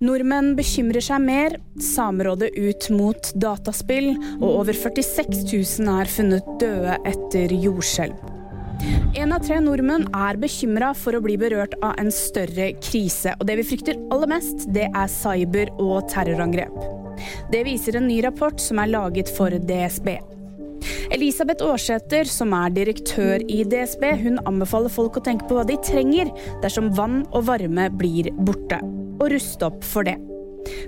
Nordmenn bekymrer seg mer, Samerådet ut mot dataspill, og over 46 000 er funnet døde etter jordskjelv. En av tre nordmenn er bekymra for å bli berørt av en større krise, og det vi frykter aller mest, det er cyber- og terrorangrep. Det viser en ny rapport som er laget for DSB. Elisabeth Aarsæter, som er direktør i DSB, hun anbefaler folk å tenke på hva de trenger dersom vann og varme blir borte, og ruste opp for det.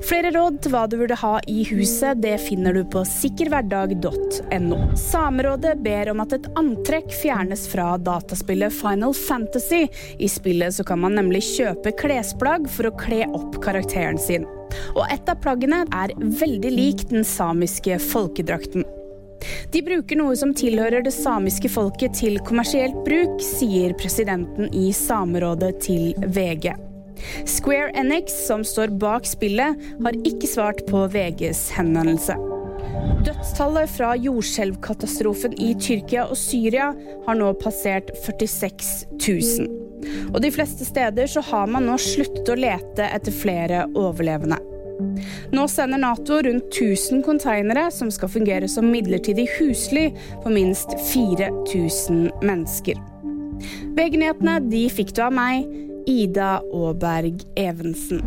Flere råd til hva du burde ha i huset, det finner du på sikkerhverdag.no. Samerådet ber om at et antrekk fjernes fra dataspillet Final Fantasy. I spillet så kan man nemlig kjøpe klesplagg for å kle opp karakteren sin. Og et av plaggene er veldig lik den samiske folkedrakten. De bruker noe som tilhører det samiske folket til kommersielt bruk, sier presidenten i Samerådet til VG. Square Enix, som står bak spillet, har ikke svart på VGs henvendelse. Dødstallet fra jordskjelvkatastrofen i Tyrkia og Syria har nå passert 46 000. Og de fleste steder så har man nå sluttet å lete etter flere overlevende. Nå sender Nato rundt 1000 konteinere som skal fungere som midlertidig husly for minst 4000 mennesker. VG-nyhetene fikk du av meg, Ida Aaberg Evensen.